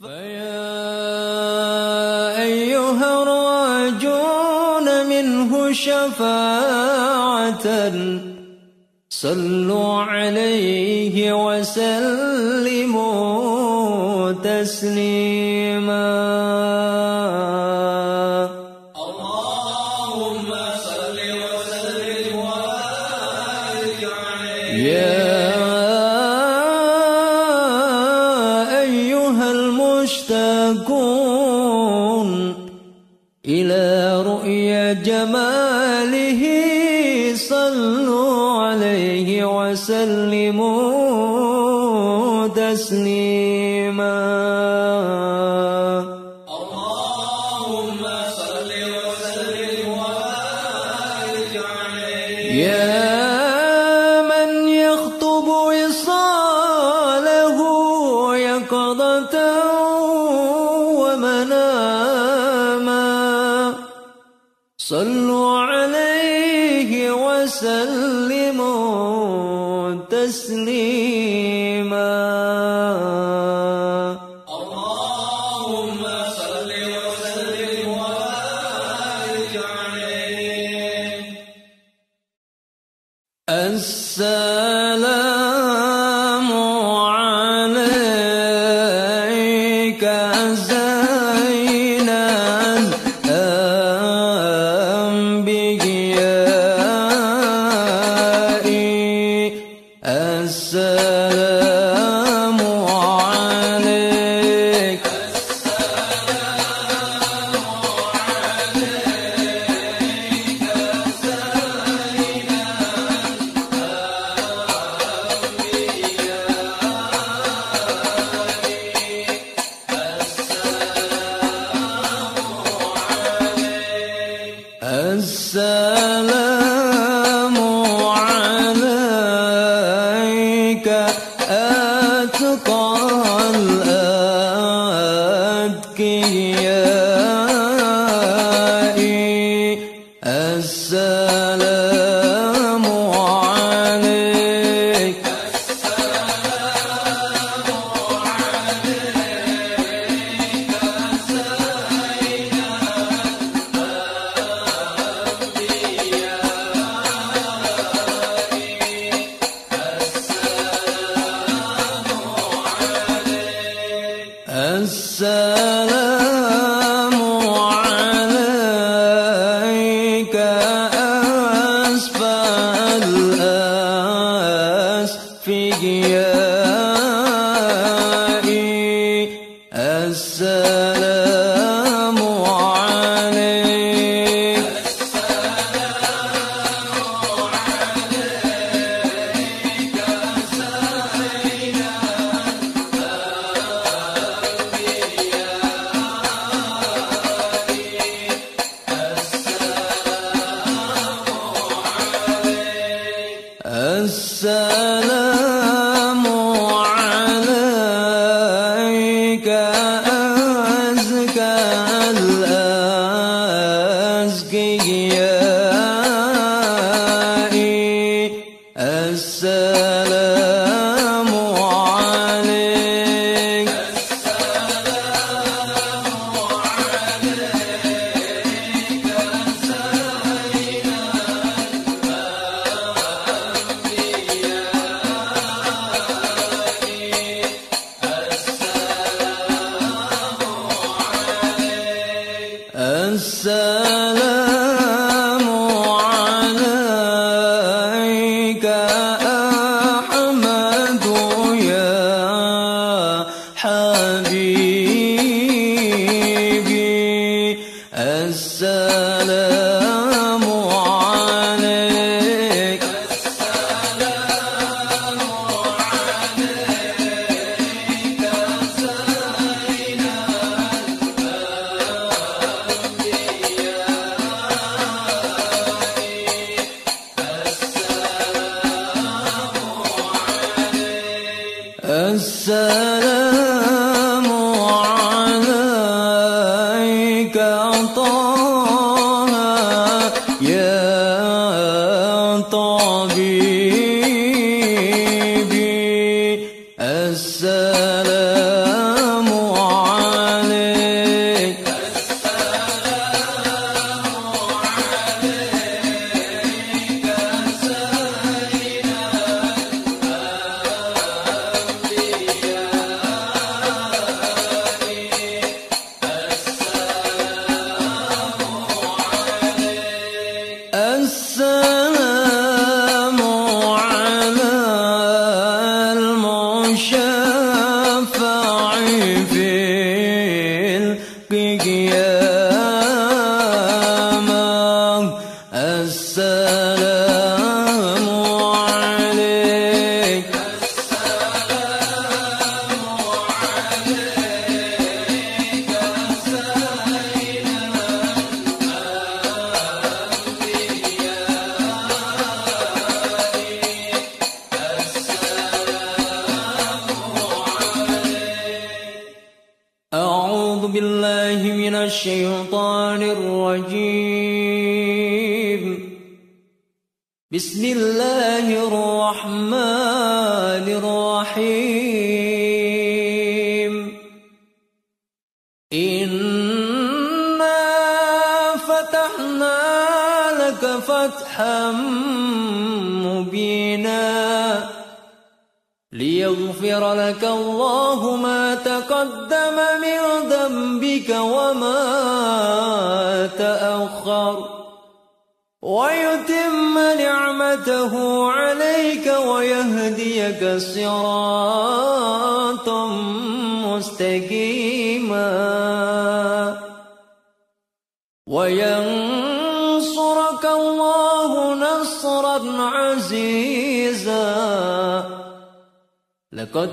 فيا أيها الراجون منه شفاعة صلوا عليه وسلموا تسليما sun.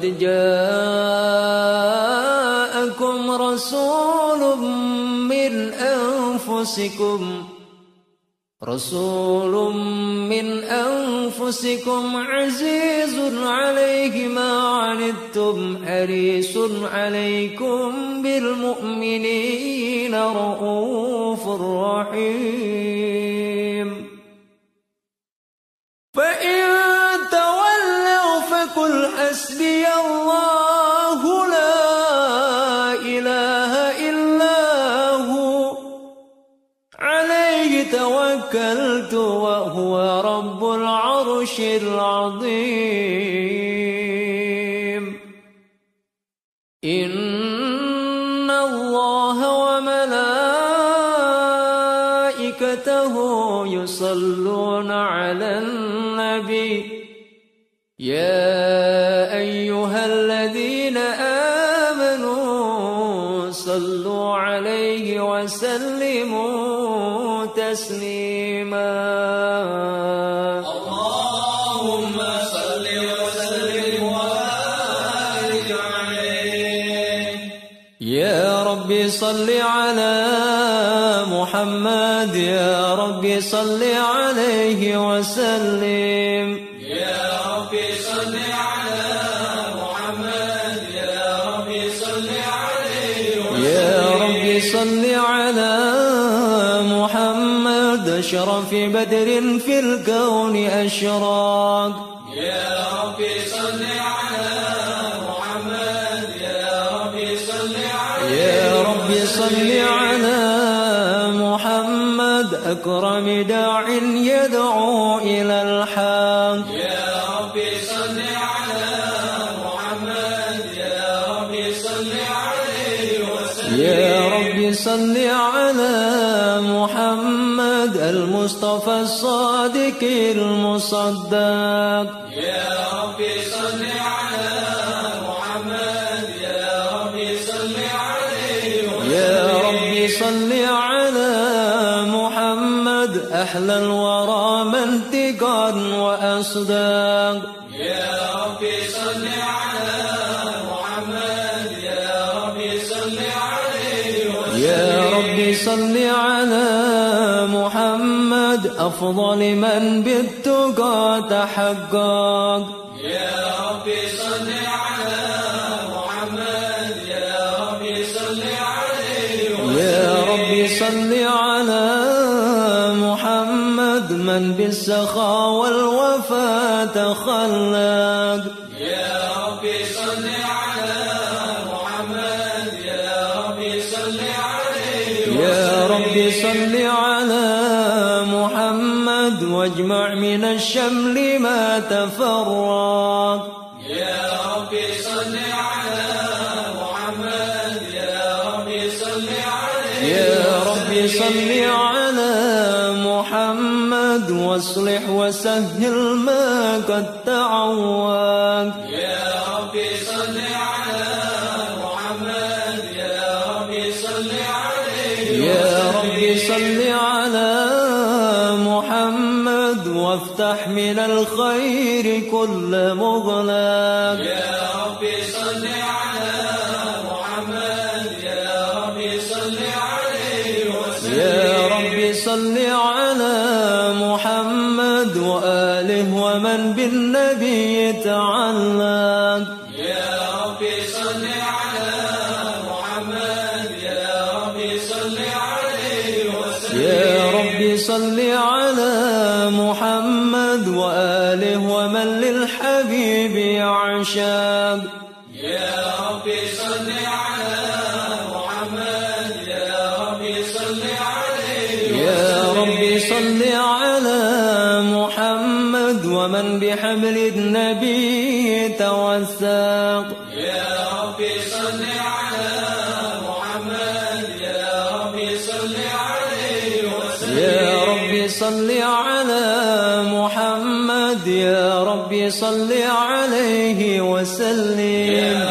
لقد جاءكم رسول من أنفسكم. رسول من أنفسكم عزيز عليه ما عنتم حريص عليكم بالمؤمنين رؤوف رحيم. العرش صل على محمد يا ربي صل عليه وسلم. يا ربي صل على محمد يا ربي صل عليه يا ربي صل على محمد أشرف بدر في الكون أشراق. صل على محمد. أكرم داع يدعو إلى الحق يا ربي صل على محمد. يا ربي صل عليه وسلم. يا ربي صل على محمد المصطفى الصادق المصدق. يا ربي صل صل على محمد. أحلى الورى منطقا وأصداق. يا ربي صل على محمد. يا ربي صل عليه وسلم. يا ربي صل على محمد. أفضل من بالتقى تحقق. يا ربي صل على صل على محمد من بالسخاء والوفاء تخلق يا ربي صل على محمد يا ربي صل عليه يا ربي صل على محمد واجمع من الشمل ما تفرق. وأصلح وسهل ما قد تعوق يا ربي صل على محمد يا ربي صل عليه يا ربي صل على محمد وافتح من الخير كل مغلق صل على محمد يا رب صل عليه وسلم.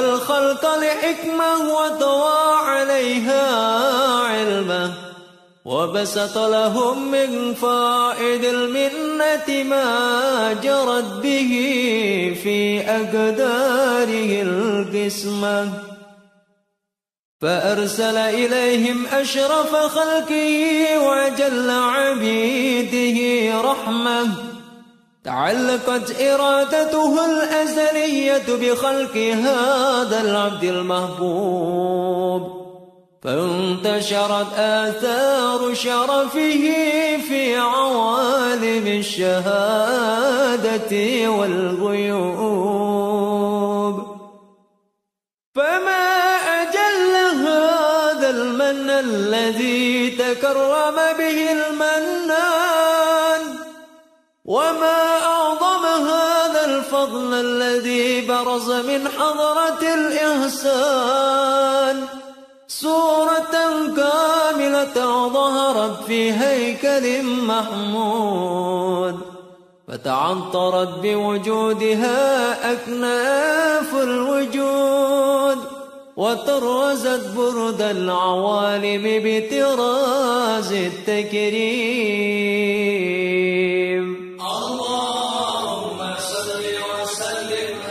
الخلق لحكمة وطوى عليها علمه وبسط لهم من فائد المنة ما جرت به في أقداره القسمة. فأرسل إليهم أشرف خلقه وجل عبيده رحمة. تعلقت إرادته الأزلية بخلق هذا العبد المحبوب. فانتشرت آثار شرفه في عوالم الشهادة والغيوب. فما أجل هذا المن الذي تكرم به المنان وما أعظم هذا الفضل الذي برز من حضرة الإحسان. صورة كاملة ظهرت في هيكل محمود فتعطرت بوجودها أكناف الوجود وطرزت برد العوالم بطراز التكريم.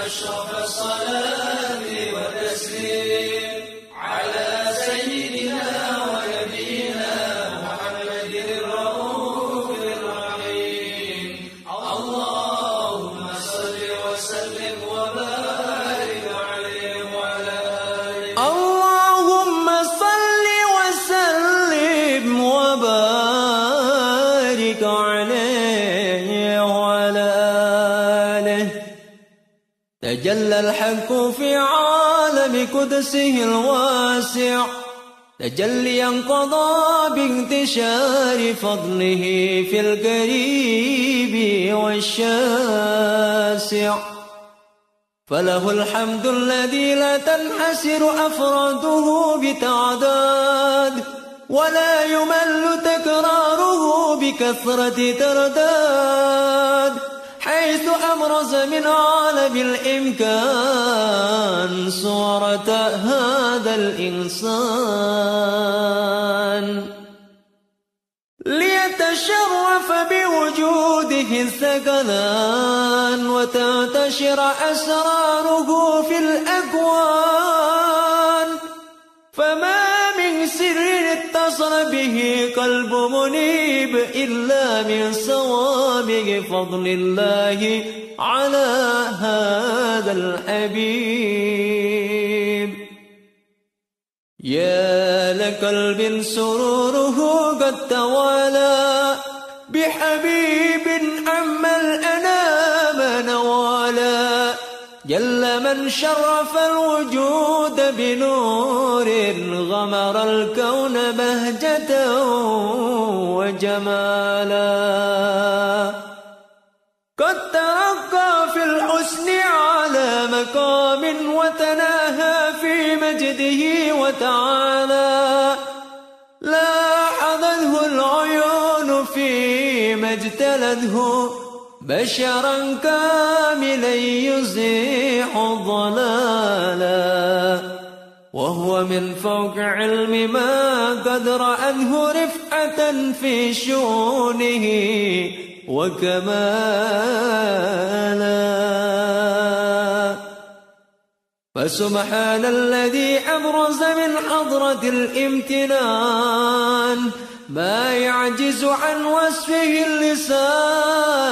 أشرف الصلاة والتسليم. الحق في عالم قدسه الواسع. تجليا قضى بانتشار فضله في القريب والشاسع. فله الحمد الذي لا تنحسر أفراده بتعداد ولا يمل تكراره بكثرة ترداد. حيث أبرز من عالم الإمكان صورة هذا الإنسان. ليتشرف بوجوده الثقلان وتنتشر أسراره في الأكوان. به قلب منيب إلا من صوابغ فضل الله على هذا الحبيب. يا لقلب سروره قد توالى بحبيب من شرف الوجود بنور غمر الكون بهجة وجمالا. قد ترقى في الحسن على مقام وتناهى في مجده وتعالى. لاحظته العيون فيما اجتلته بشرا كاملا يزيح الضلالا وهو من فوق علم ما قد رأته رفعة في شؤونه وكمالا. فسبحان الذي أبرز من حضرة الامتنان. ما يعجز عن وصفه اللسان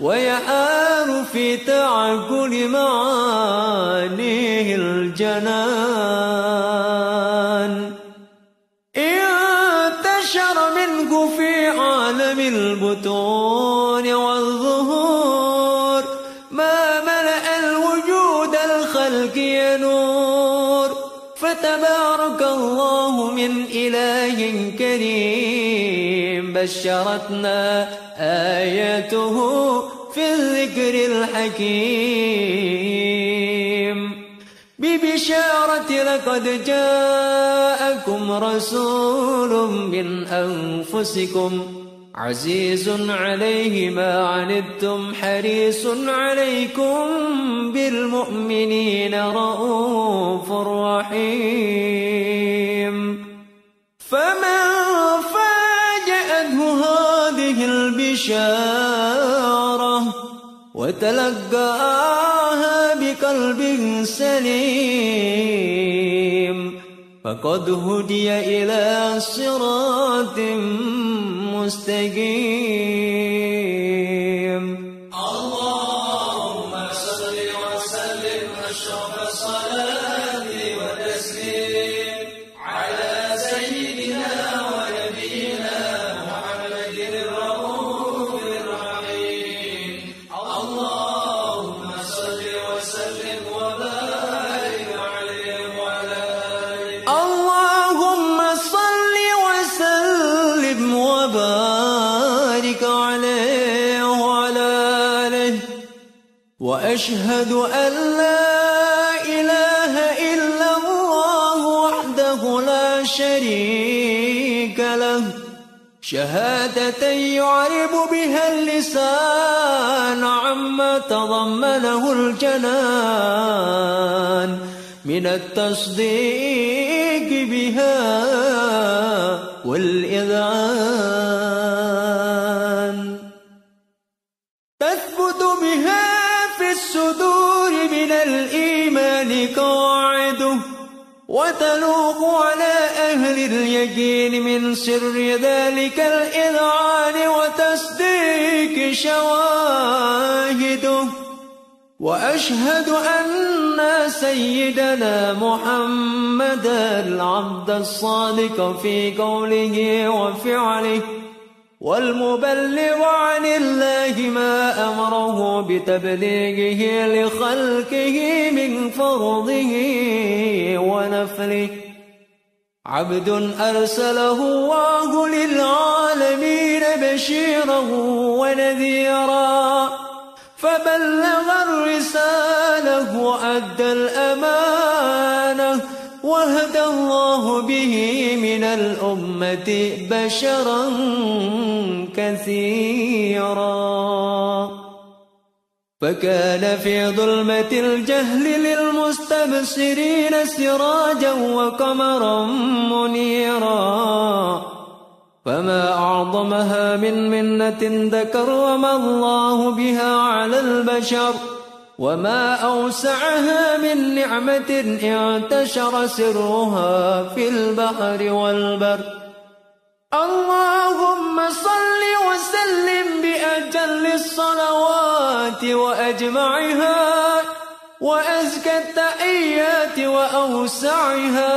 ويحار في تعقل معانيه الجنان. انتشر منه في عالم البطون من إله كريم بشرتنا آياته في الذكر الحكيم. ببشارة لقد جاءكم رسول من أنفسكم عزيز عليه ما عنتم حريص عليكم بالمؤمنين رؤوف رحيم. فمن فاجأته هذه البشارة وتلقاها بقلب سليم فقد هدي إلى صراط مستقيم. وأشهد أن لا إله إلا الله وحده لا شريك له. شهادة يعرب بها اللسان عما تضمنه الجنان. من التصديق بها والإذعان. وتلوق على أهل اليقين من سر ذلك الإذعان وتصديق شواهده. وأشهد أن سيدنا محمد العبد الصادق في قوله وفعله. والمبلغ عن الله ما أمره بتبليغه لخلقه من فرضه ونفله. عبد أرسله الله للعالمين بشيرا ونذيرا. فبلغ الرسالة وأدى الأمانة. وهدى الله به من الأمة بشرا كثيرا. فكان في ظلمة الجهل للمستبصرين سراجا وقمرا منيرا. فما أعظمها من منة ذكرم الله بها على البشر. وما أوسعها من نعمة انتشر سرها في البحر والبر اللهم صل وسلم بأجل الصلوات وأجمعها وأزكى التحيات وأوسعها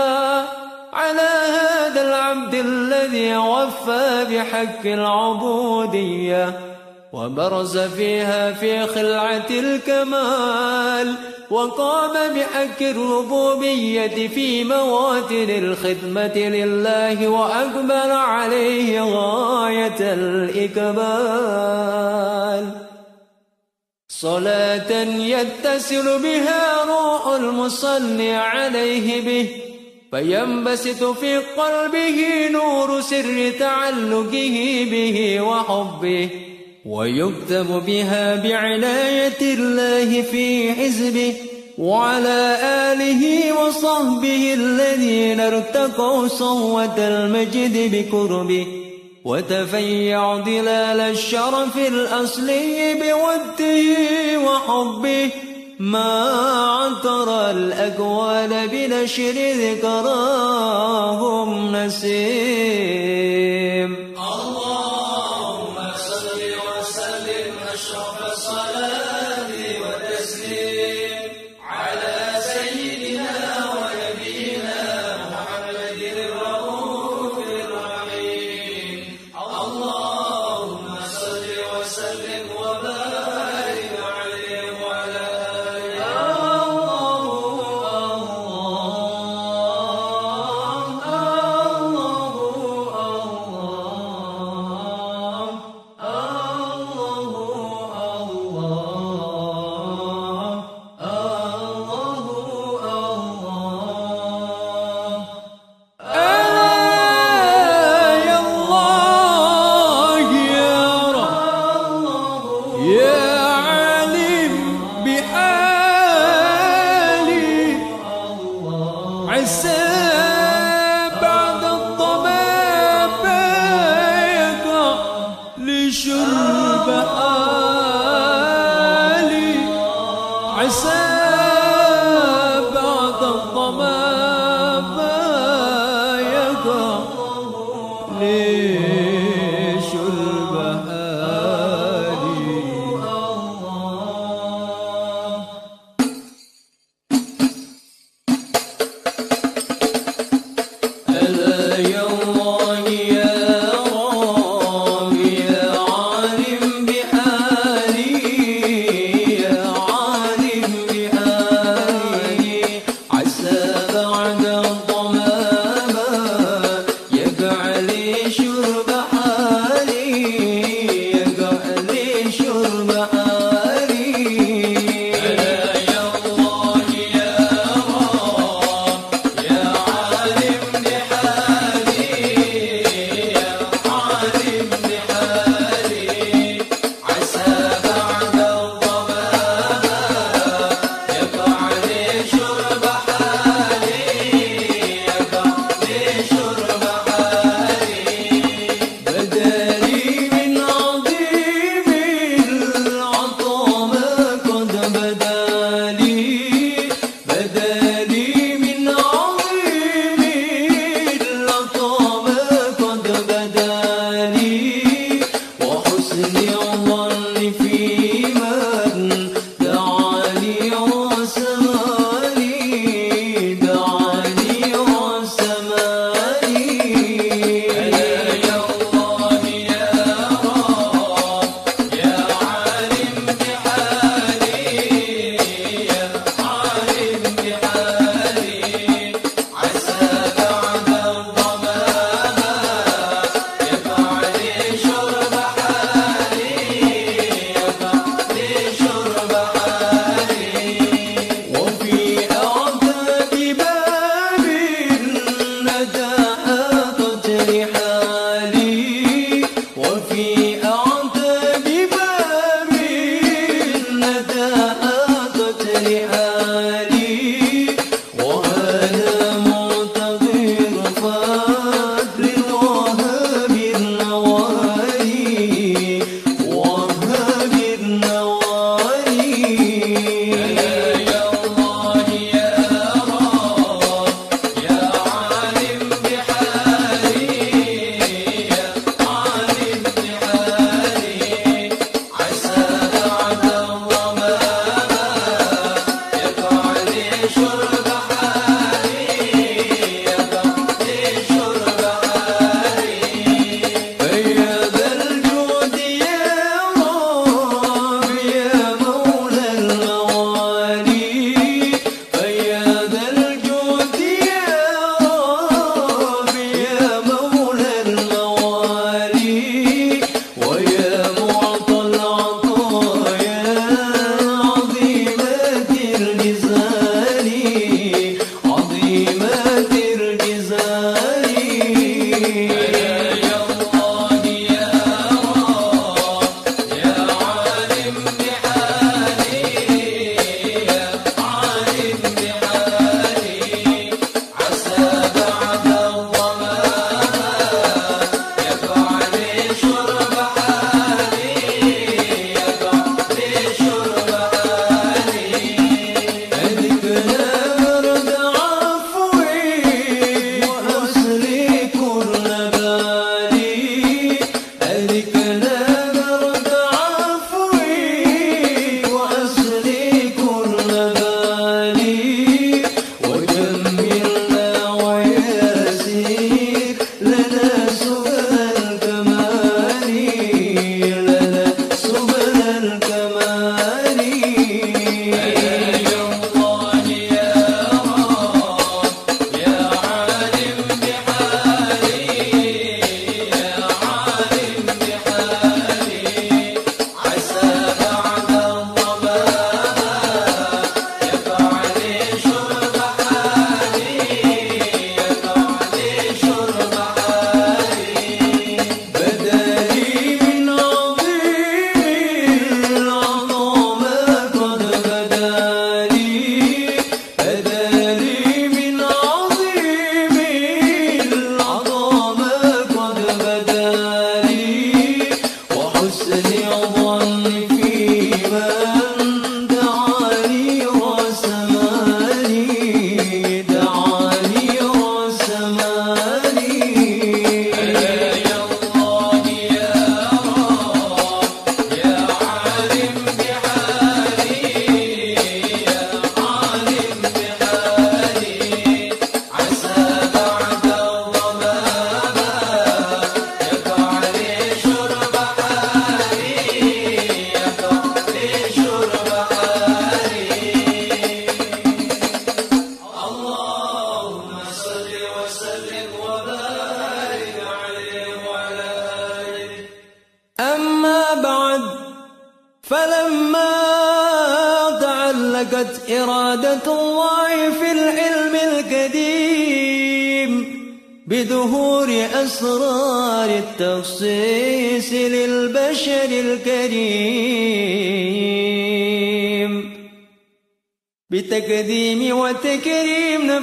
على هذا العبد الذي وفى بحق العبودية وبرز فيها في خلعة الكمال وقام بحق الربوبية في مواتن الخدمة لله وأكبر عليه غاية الإكمال صلاة يتصل بها روح المصلي عليه به فينبسط في قلبه نور سر تعلقه به وحبه. ويكتب بها بعناية الله في حزبه وعلى آله وصحبه الذين ارتقوا صوة المجد بكربه وتفيع ظلال الشرف الأصلي بوده وحبه ما عطر الأكوان بنشر ذكراهم نسيم.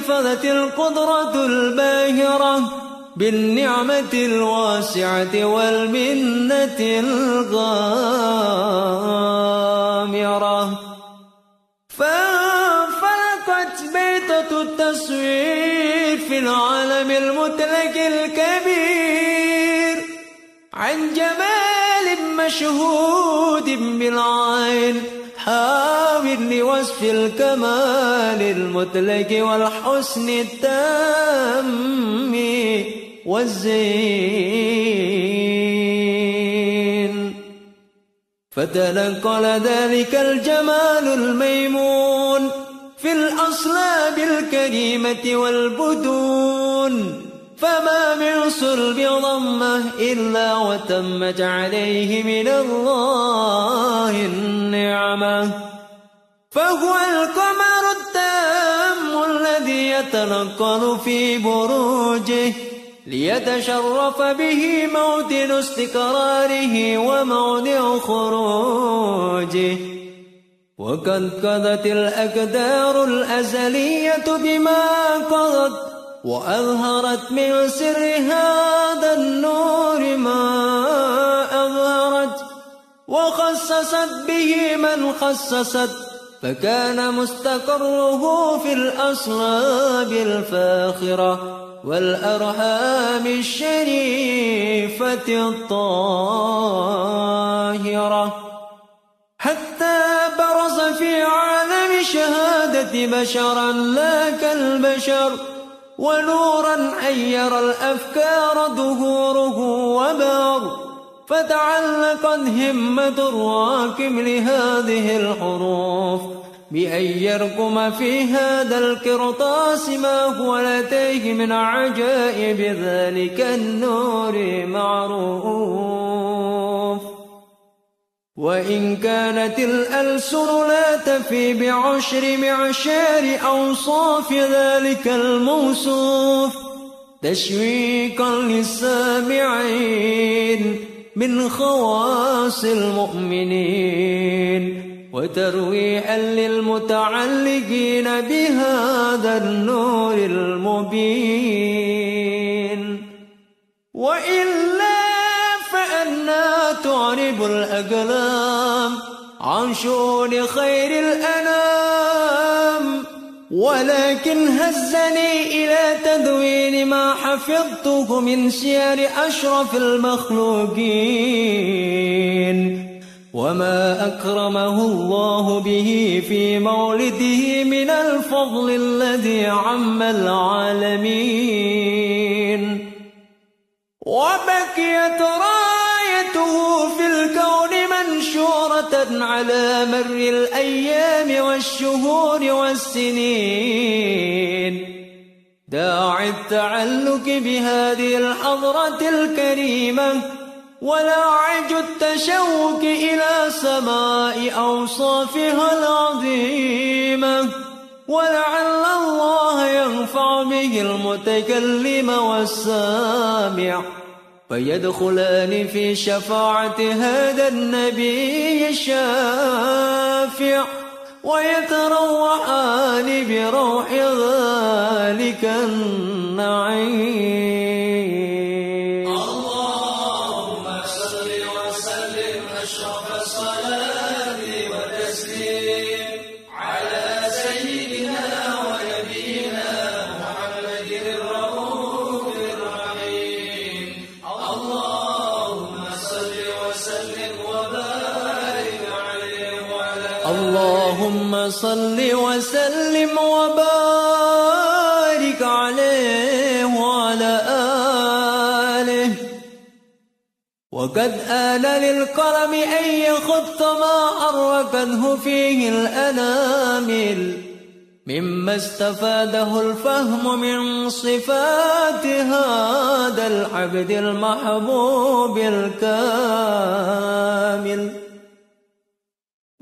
نفذت القدرة الباهرة بالنعمة الواسعة والمنة الغامرة. فانفلقت بيتة التصوير في العالم المطلق الكبير عن جمال مشهود بالعين. حاول لوصف الكمال المطلق والحسن التام والزين. فتنقل ذلك الجمال الميمون في الأصلاب الكريمة والبدون. فما من صلب ضمه إلا وتمت عليه من الله النعمة فهو القمر التام الذي يتنقل في بروجه ليتشرف به موطن استقراره وموضع خروجه. وقد قضت الأقدار الأزلية بما قضت وأظهرت من سر هذا النور ما أظهرت وخصصت به من خصصت فكان مستقره في الأصلاب الفاخرة والأرحام الشريفة الطاهرة. حتى برز في عالم شهادة بشرا لا كالبشر. ونورا حير الأفكار ظهوره وبار. فتعلقت همة الراكب لهذه الحروف. بأن يرقم في هذا القرطاس ما هو لديه من عجائب ذلك النور معروف. وإن كانت الألسن لا تفي بعشر معشار أوصاف ذلك الموصوف تشويقا للسامعين من خواص المؤمنين وترويحا للمتعلقين بهذا النور المبين. وإلا فأنا تعرب الأقلام عن شؤون خير الأنام. ولكن هزني إلى تدوين ما حفظته من سير أشرف المخلوقين. وما أكرمه الله به في مولده من الفضل الذي عم العالمين. وبكيت رايته في الكون منشورة على مر الأيام والشهور والسنين. داعي التعلق بهذه الحضرة الكريمة ولاعج التشوق إلى سماء أوصافها العظيمة. ولعل الله ينفع به المتكلم والسامع. فيدخلان في شفاعة هذا النبي الشافع ويتروحان بروح ذلك النعيم. صل وقد آل للقلم أن يخط ما حركته فيه الأنامل مما استفاده الفهم من صفات هذا العبد المحبوب الكامل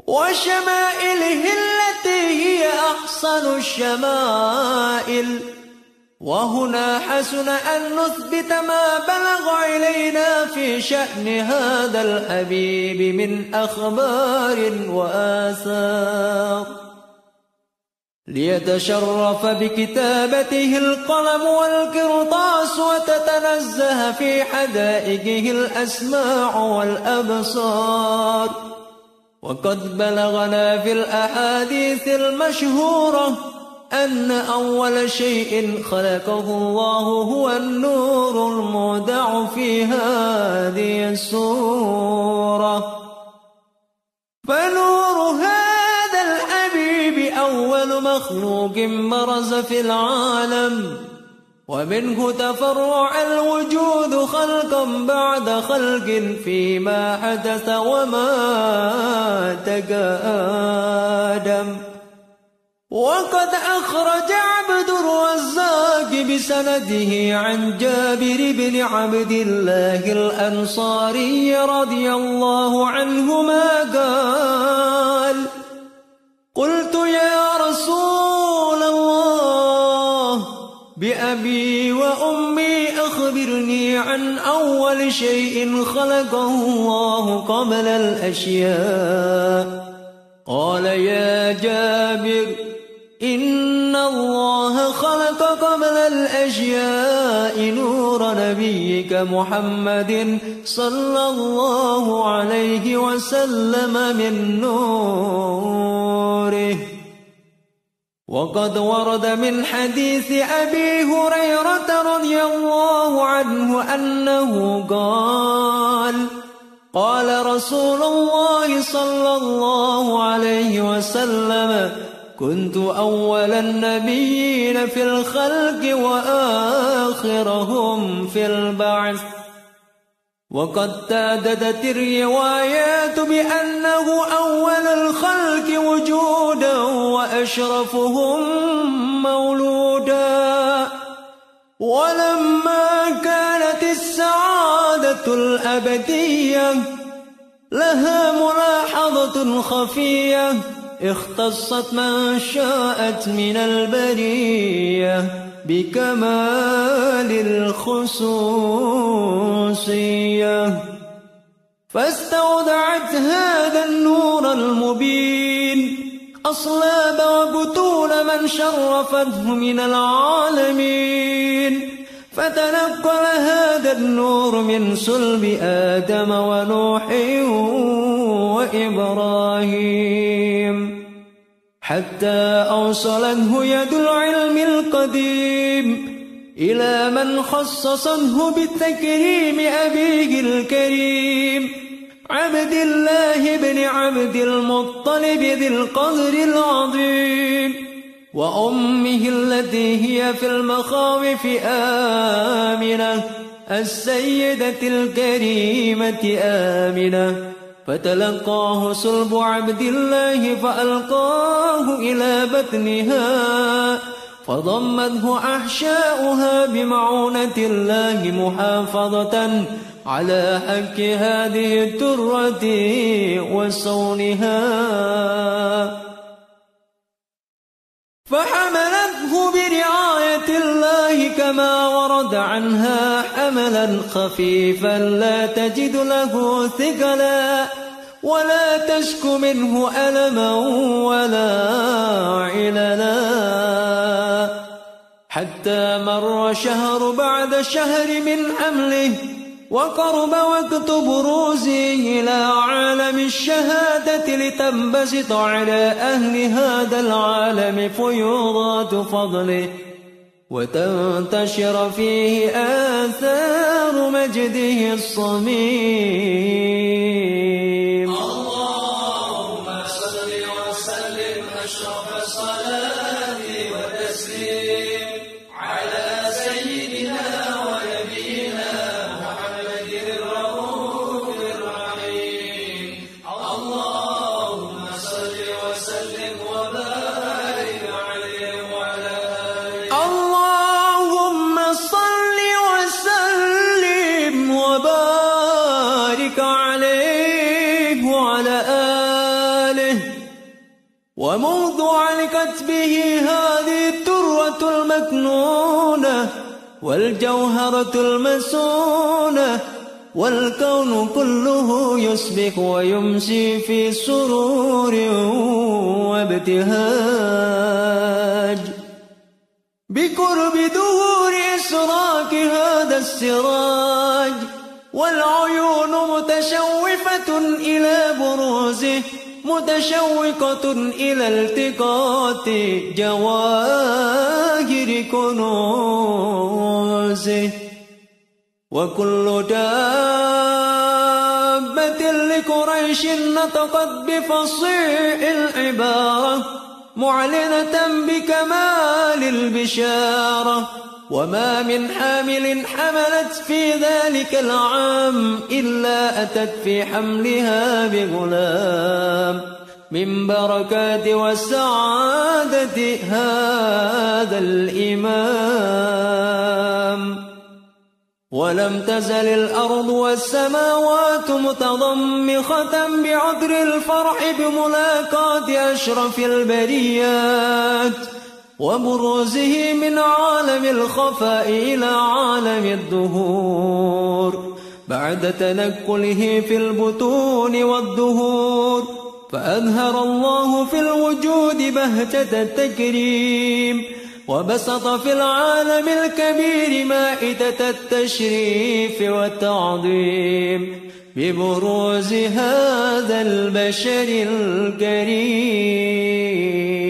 وشمائله التي أحسن الشمائل وهنا حسن أن نثبت ما بلغ إلينا في شأن هذا الحبيب من أخبار وآثار. ليتشرف بكتابته القلم والقرطاس وتتنزه في حدائقه الأسماع والأبصار. وقد بلغنا في الأحاديث المشهورة أن أول شيء خلقه الله هو النور المودع في هذه السورة. فنور هذا الحبيب أول مخلوق برز في العالم ومنه تفرع الوجود خلقا بعد خلق فيما حدث وما تقادم وقد أخرج عبد الرزاق بسنده عن جابر بن عبد الله الأنصاري رضي الله عنهما قال قلت يا رسول الله بأبي وأمي أخبرني عن أول شيء خلقه الله قبل الأشياء. قال يا جابر الأشياء نور نبيك محمد صلى الله عليه وسلم من نوره. وقد ورد من حديث أبي هريرة رضي الله عنه أنه قال قال رسول الله صلى الله عليه وسلم كنت أول النبيين في الخلق وآخرهم في البعث. وقد تعددت الروايات بأنه أول الخلق وجودا وأشرفهم مولودا. ولما كانت السعادة الأبدية لها ملاحظة خفية. اختصت من شاءت من البرية بكمال الخصوصية. فاستودعت هذا النور المبين أصلاب وبطون من شرفته من العالمين. فتنقل هذا النور من صلب آدم ونوح وإبراهيم. حتى أوصلته يد العلم القديم إلى من خصصه بالتكريم أبيه الكريم. عبد الله بن عبد المطلب ذي القدر العظيم. وأمه التي هي في المخاوف آمنة السيدة الكريمة آمنة. فتلقاه صلب عبد الله فألقاه إلى بطنها فضمته أحشاؤها بمعونة الله محافظة على حق هذه الترة وصونها. فحملته برعاية الله كما ورد عنها حملا خفيفا لا تجد له ثقلا ولا تشك منه ألما ولا عللا. حتى مر شهر بعد شهر من حمله وقرب وقت بروزه إلى عالم الشهادة لتنبسط على أهل هذا العالم فيوضات فضله. وتنتشر فيه آثار مجده الصميم. والجوهرة المسونة والكون كله يسبح ويمشي في سرور وابتهاج. بقرب دور إسراك هذا السراج والعيون متشوفة إلى بروزه. متشوقة إلى التقاط جواهر كنوزه. وكل دابة لقريش نطقت بفصيح العبارة معلنة بكمال البشارة. وما من حامل حملت في ذلك العام إلا أتت في حملها بغلام من بركات والسعادة هذا الإمام ولم تزل الأرض والسماوات متضمخة بعذر الفرح بملاقاة أشرف البريات وبروزه من عالم الخفاء إلى عالم الدهور. بعد تنكله في البطون والدهور. فأظهر الله في الوجود بهجة التكريم. وبسط في العالم الكبير مائدة التشريف والتعظيم. ببروز هذا البشر الكريم.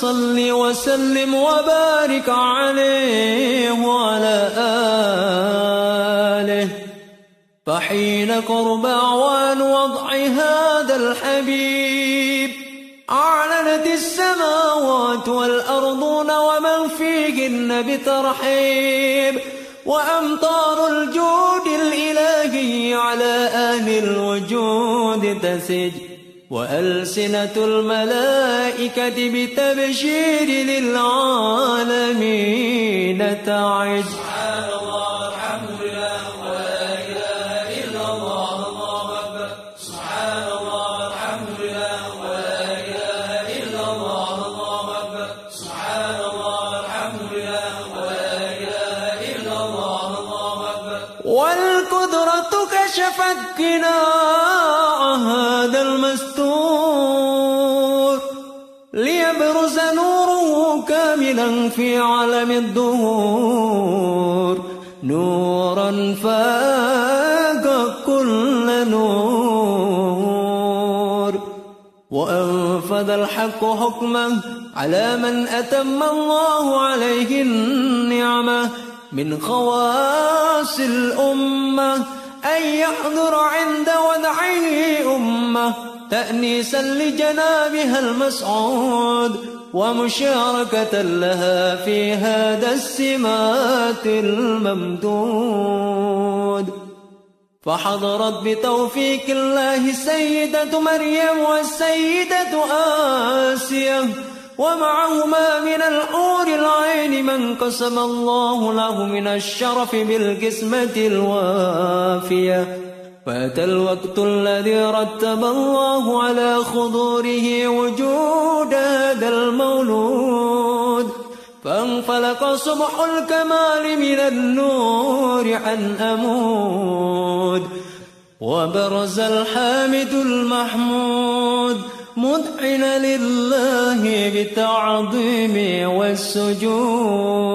صل وسلم وبارك عليه وعلى آله. فحين قرب أعوان وضع هذا الحبيب أعلنت السماوات والأرضون ومن فيهن بترحيب. وأمطار الجود الإلهي على أهل الوجود تسج. وألسنة الملائكة بتبشير للعالمين تعج سبحان الله الحمد لله ولا إله إلا الله سبحان الله الحمد لله ولا إله إلا الله سبحان الله الحمد لله ولا إله إلا الله والقدرة كشفت قناع في عالم الدهور. نورا فاق كل نور. وأنفذ الحق حكمه على من أتم الله عليه النعمة. من خواص الأمة أن يحضر عند ودعه أمة. تأنيسا لجنابها المسعود. ومشاركة لها في هذا السمات الممدود. فحضرت بتوفيق الله السيدة مريم والسيدة آسية ومعهما من الحور العين من قسم الله له من الشرف بالقسمة الوافية. فأتى الوقت الذي رتب الله على خضوره وجود هذا المولود. فانفلق صبح الكمال من النور عن أمود. وبرز الحامد المحمود مذعنا لله بالتعظيم والسجود.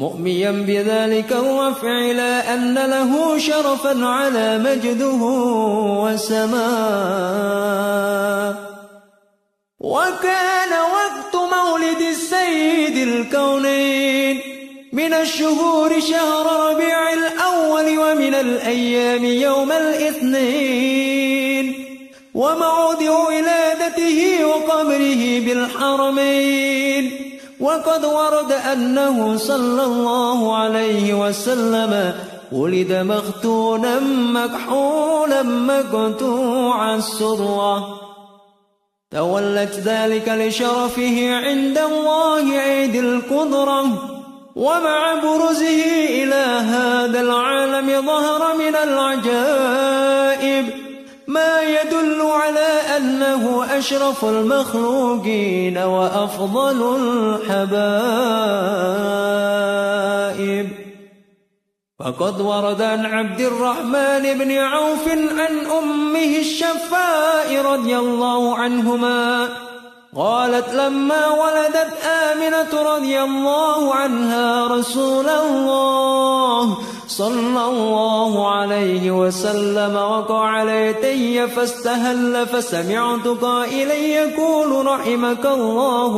مؤميا بذلك الرفع لا أن له شرفا على مجده وسماء وكان وقت مولد السيد الكونين. من الشهور شهر ربيع الأول ومن الأيام يوم الاثنين. وموضع ولادته وقبره بالحرمين. وقد ورد أنه صلى الله عليه وسلم ولد مختونا مكحولا مقطوع السرة. تولت ذلك لشرفه عند الله عيد القدرة. ومع برزه إلى هذا العالم ظهر من العجائب. على أنه أشرف المخلوقين وأفضل الحبائب. فقد ورد عن عبد الرحمن بن عوف عن أمه الشفاء رضي الله عنهما قالت لما ولدت آمنة رضي الله عنها رسول الله صلى الله عليه وسلم وقع ليتي فاستهل فسمعت قائلا يقول رحمك الله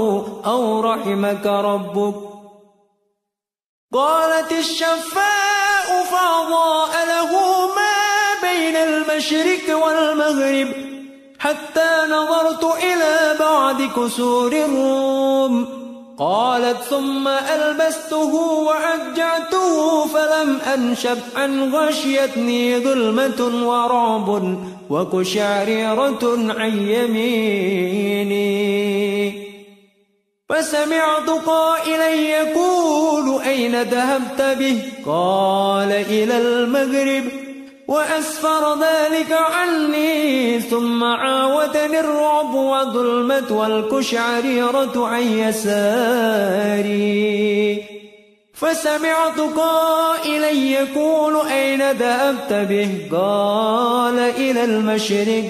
أو رحمك ربك. قالت الشفاء فأضاء له ما بين المشرق والمغرب حتى نظرت إلى بعد كسور الروم. قالت ثم ألبسته وعجعته فلم أنشب أن غشيتني ظلمة ورعب وكشعريرة عن يميني. فسمعت قائلا يقول أين ذهبت به؟ قال إلى المغرب. وأسفر ذلك عني ثم عاودني الرعب وظلمت والكشعريرة عن يساري. فسمعت قائلا يقول أين ذهبت به؟ قال إلى المشرق.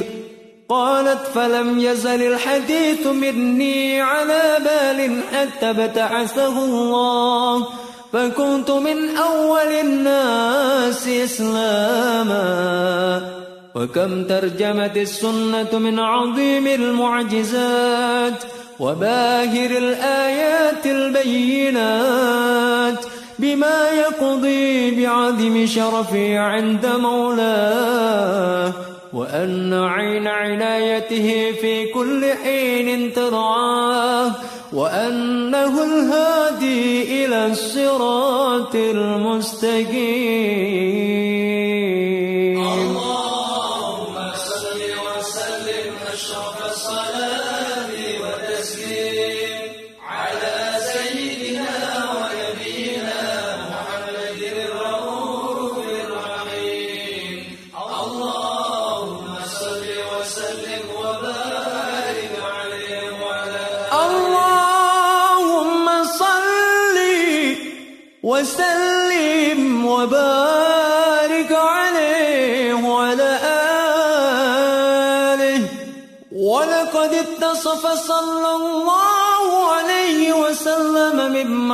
قالت فلم يزل الحديث مني على بال حتى ابتعثه الله. فكنت من أول الناس إسلاما. وكم ترجمت السنة من عظيم المعجزات وباهر الآيات البينات بما يقضي بعظم شرفي عند مولاه. وأن عين عنايته في كل حين ترعاه وأنه الهادي إلى الصراط المستقيم.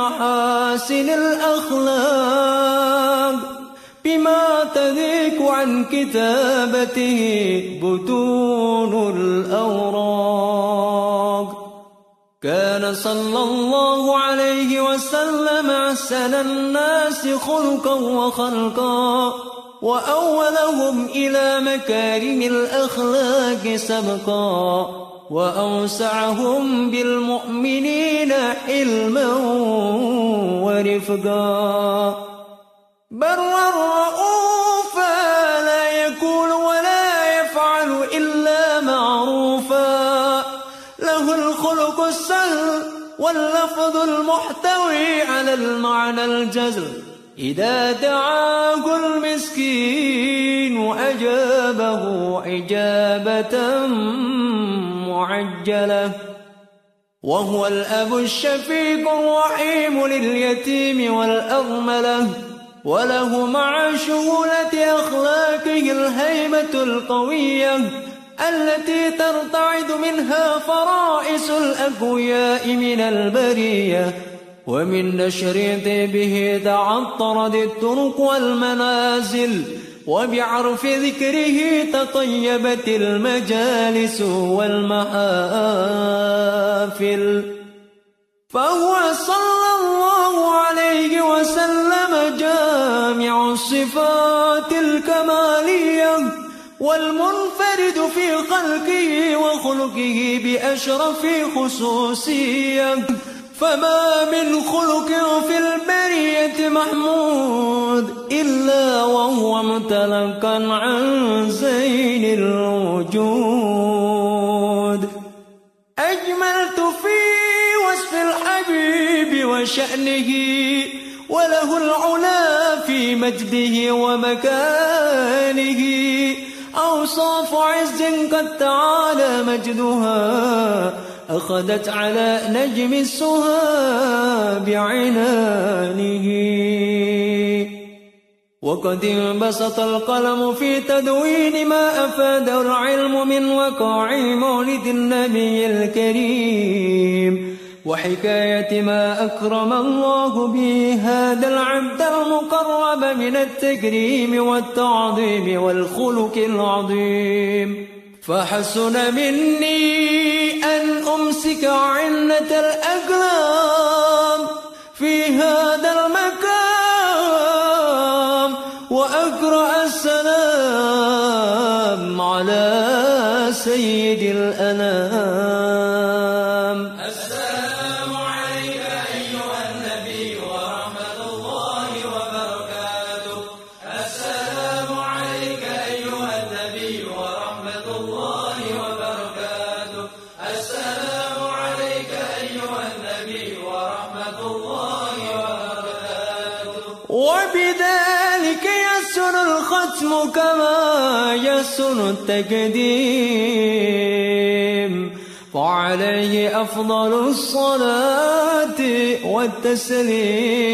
محاسن الأخلاق بما تذيك عن كتابته بطون الأوراق. كان صلى الله عليه وسلم أحسن الناس خلقا وخلقا وأولهم إلى مكارم الأخلاق سبقا. وأوسعهم بالمؤمنين حلما ورفقا. برا رؤوفا لا يقول ولا يفعل إلا معروفا. له الخلق السهل واللفظ المحتوي على المعنى الجزل. إذا دعاه المسكين أجابه إجابة معجلة. وهو الأب الشفيق الرحيم لليتيم والأرملة وله مع شهولة أخلاقه الهيبة القوية التي ترتعد منها فرائس الأقوياء من البرية. ومن نشر طيبه تعطرت الطرق والمنازل وبعرف ذكره تطيبت المجالس والمحافل. فهو صلى الله عليه وسلم جامع الصفات الكمالية والمنفرد في خلقه وخلقه بأشرف خصوصية. فما من خلق في البرية محمود إلا وهو متلقا عن زين الوجود. أجملت في وصف الحبيب وشأنه وله العلا في مجده ومكانه. أوصاف عز قد تعالى مجدها أخذت على نجم السها بعنانه وقد انبسط القلم في تدوين ما أفاد العلم من وقاع مولد النبي الكريم. وحكاية ما أكرم الله به هذا العبد المقرب من التكريم والتعظيم والخلق العظيم. فحسن مني أن أمسك عنة الأقلام في هذا المكان وأقرأ السلام على سيد الأنام. وبذلك يسن الختم كما يسن التقديم. وعليه أفضل الصلاة والتسليم.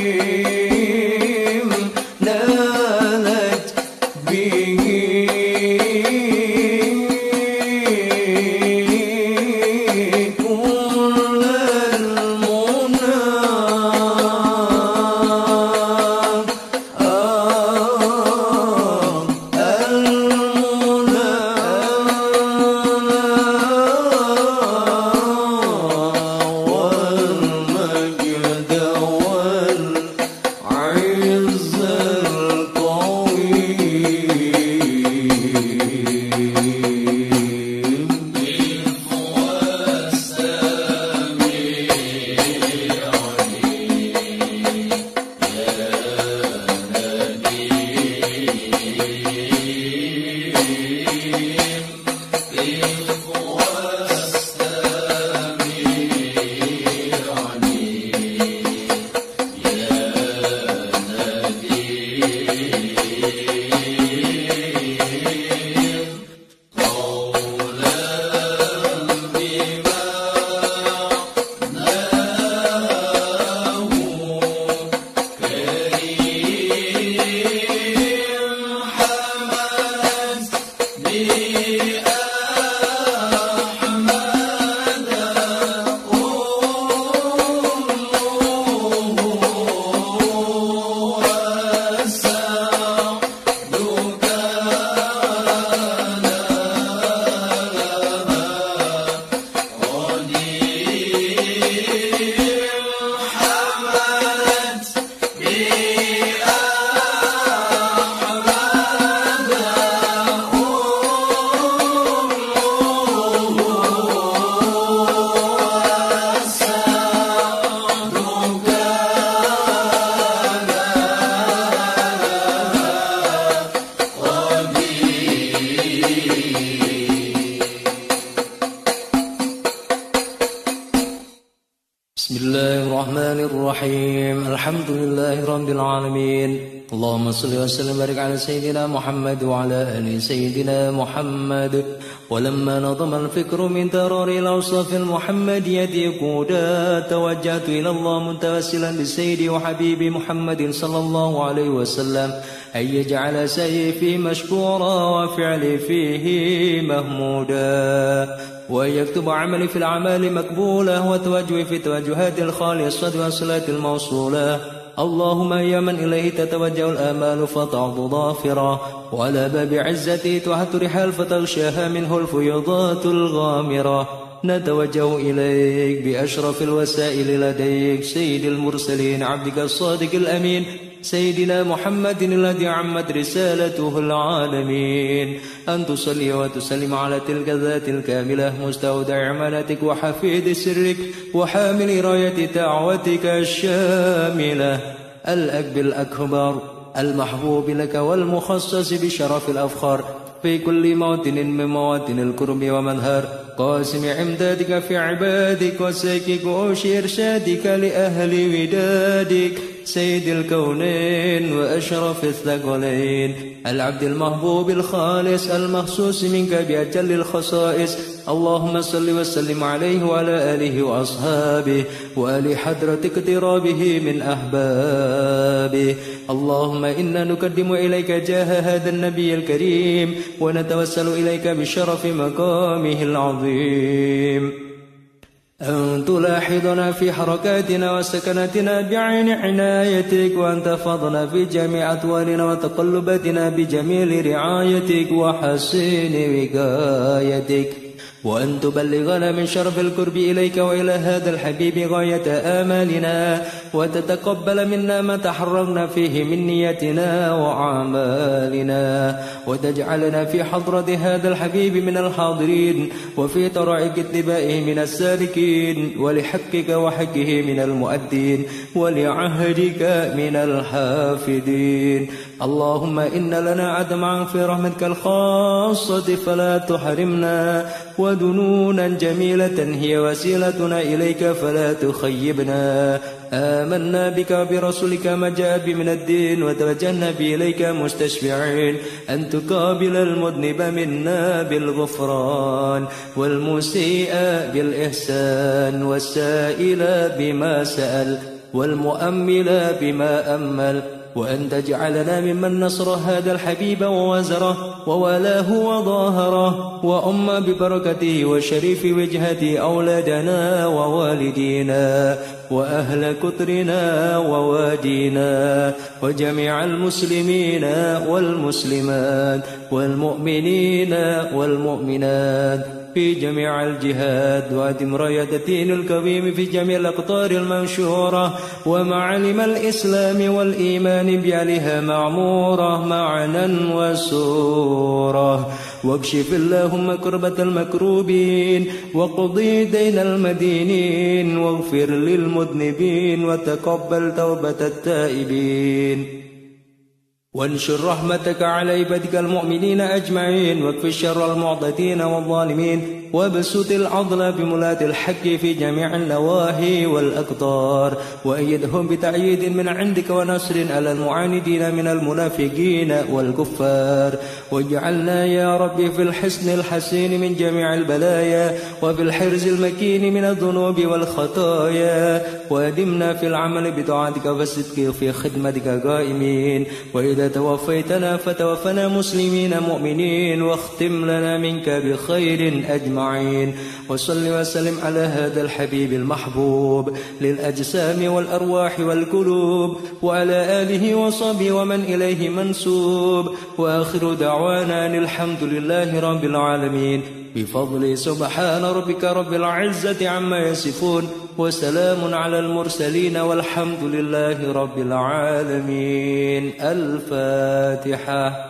ti. على سيدنا محمد وعلى آل سيدنا محمد. ولما نظم الفكر من ترار الأوصاف المحمديه قودا توجهت إلى الله متوسلا بسيدي وحبيبي محمد صلى الله عليه وسلم. أن يجعل سيفي مشكورا وفعلي فيه مهمودا. وأن يكتب عملي في الأعمال مقبولة وتوجهي في التوجهات الخالصة والصلاة الموصولة. اللهم يا من إليه تتوجه الآمال فتعض وعلى باب عزتي تحت رحال فتغشاها منه الفيضات الغامرة. نتوجه إليك بأشرف الوسائل لديك سيد المرسلين عبدك الصادق الأمين. سيدنا محمد الذي عمت رسالته العالمين. أن تصلي وتسلم على تلك الذات الكاملة مستودع أمانتك وحفيد سرك وحامل راية دعوتك الشاملة. الأكب الأكبر المحبوب لك والمخصص بشرف الأفخار. في كل موطن من مواطن الكرب ومنهر قاسم عمدادك في عبادك وسيكك وش إرشادك لأهل ودادك. سيد الكونين وأشرف الثقلين. العبد المحبوب الخالص المخصوص منك بأجل الخصائص. اللهم صل وسلم عليه وعلى آله وأصحابه وآل حضرة اقترابه من أحبابه. اللهم إنا نقدم إليك جاه هذا النبي الكريم ونتوسل إليك بشرف مقامه العظيم. أن تلاحظنا في حركاتنا وسكناتنا بعين عنايتك وأن تفضنا في جميع أطوالنا وتقلباتنا بجميل رعايتك وحسين وقايتك. وأن تبلغنا من شرف القرب إليك وإلى هذا الحبيب غاية آمالنا وتتقبل منا ما تحررنا فيه من نيتنا وأعمالنا وتجعلنا في حضرة هذا الحبيب من الحاضرين وفي طرائق اتباعه من السالكين ولحقك وحقه من المؤدين ولعهدك من الحافظين اللهم إن لنا عدما في رحمتك الخاصة فلا تحرمنا ودنونا جميلة هي وسيلتنا إليك فلا تخيبنا. آمنا بك وبرسولك ما جاء به من الدين وتوجهنا به إليك مستشفعين. أن تقابل المذنب منا بالغفران والمسيء بالإحسان والسائل بما سأل والمؤمل بما أمل. وأن تجعلنا ممن نصر هذا الحبيب ووزره وولاه وظاهره وأم ببركته وشريف وجهته أولادنا ووالدينا وأهل كترنا ووادينا وجميع المسلمين والمسلمات والمؤمنين والمؤمنات في جميع الجهاد وأدم راية الدين الكريم في جميع الأقطار المنشورة ومعالم الإسلام والإيمان بأهلها معمورة معنا وسورة. واكشف اللهم كربة المكروبين وقضي دين المدينين واغفر للمذنبين وتقبل توبة التائبين. وانشر رحمتك على عبادك المؤمنين أجمعين واكف شر المعتدين والظالمين. وابسط العضل بملاة الحق في جميع النواهي والأقطار وأيدهم بتأييد من عندك ونصر على المعاندين من المنافقين والكفار. واجعلنا يا ربي في الحسن الحسين من جميع البلايا وفي الحرز المكين من الذنوب والخطايا. وأدمنا في العمل بطاعتك والصدق في خدمتك قائمين. وإذا توفيتنا فتوفنا مسلمين مؤمنين واختم لنا منك بخير أجمعين. وصل وسلم على هذا الحبيب المحبوب للأجسام والأرواح والقلوب وعلى آله وصحبه ومن إليه منسوب. وآخر دعوانا أن الحمد لله رب العالمين. بفضل سبحان ربك رب العزة عما يصفون. وسلام على المرسلين والحمد لله رب العالمين. الفاتحة.